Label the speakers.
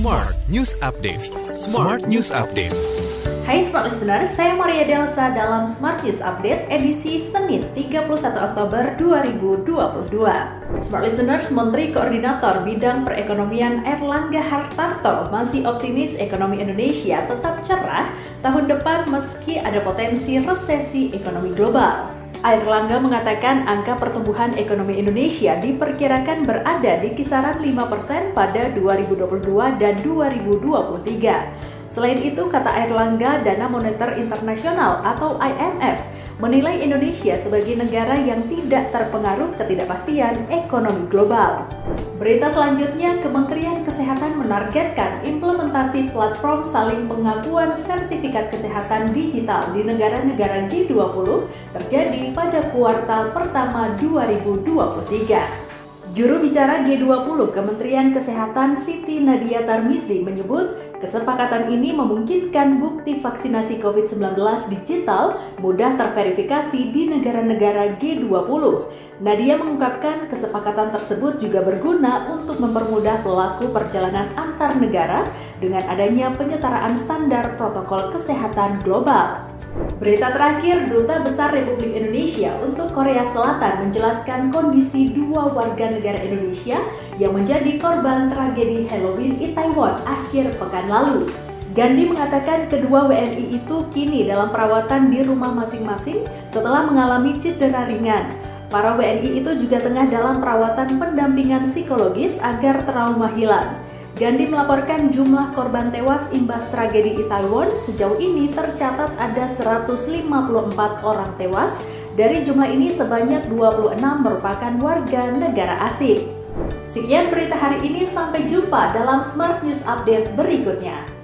Speaker 1: Smart News Update. Smart News Update.
Speaker 2: Hai Smart Listener, saya Maria Delsa dalam Smart News Update edisi Senin 31 Oktober 2022. Smart Listeners, Menteri Koordinator Bidang Perekonomian Erlangga Hartarto masih optimis ekonomi Indonesia tetap cerah tahun depan meski ada potensi resesi ekonomi global. Air Langga mengatakan angka pertumbuhan ekonomi Indonesia diperkirakan berada di kisaran 5% pada 2022 dan 2023. Selain itu, kata Air Langga, Dana Moneter Internasional atau IMF menilai Indonesia sebagai negara yang tidak terpengaruh ketidakpastian ekonomi global. Berita selanjutnya, Kementerian Kesehatan menargetkan implementasi platform saling pengakuan sertifikat kesehatan digital di negara-negara G20 terjadi pada kuartal pertama 2023. Juru bicara G20 Kementerian Kesehatan Siti Nadia Tarmizi menyebut kesepakatan ini memungkinkan bukti vaksinasi COVID-19 digital mudah terverifikasi di negara-negara G20. Nadia mengungkapkan kesepakatan tersebut juga berguna untuk mempermudah pelaku perjalanan antar negara dengan adanya penyetaraan standar protokol kesehatan global. Berita terakhir, Duta Besar Republik Indonesia untuk Korea Selatan menjelaskan kondisi dua warga negara Indonesia yang menjadi korban tragedi Halloween Itaewon akhir pekan lalu. Gandhi mengatakan kedua WNI itu kini dalam perawatan di rumah masing-masing setelah mengalami cedera ringan. Para WNI itu juga tengah dalam perawatan pendampingan psikologis agar trauma hilang. Gandhi melaporkan jumlah korban tewas imbas tragedi Itaewon sejauh ini tercatat ada 154 orang tewas. Dari jumlah ini sebanyak 26 merupakan warga negara asing. Sekian berita hari ini, sampai jumpa dalam Smart News Update berikutnya.